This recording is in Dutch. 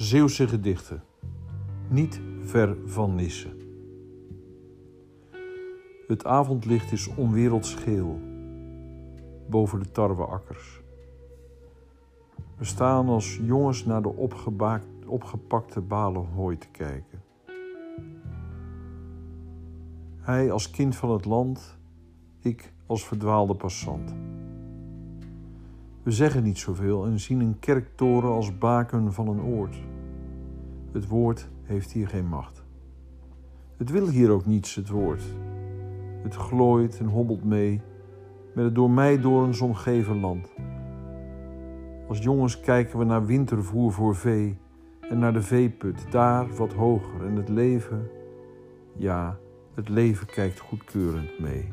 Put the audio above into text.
Zeeuwse gedichten. Niet ver van Nisse. Het avondlicht is onwerelds geel boven de tarweakkers. We staan als jongens naar de opgepakte balen hooi te kijken. Hij als kind van het land, ik als verdwaalde passant. We zeggen niet zoveel en zien een kerktoren als baken van een oord. Het woord heeft hier geen macht. Het wil hier ook niets, het woord. Het glooit en hobbelt mee met het door mij dorens omgeven land. Als jongens kijken we naar wintervoer voor vee en naar de veeput, daar wat hoger en het leven, ja, het leven kijkt goedkeurend mee.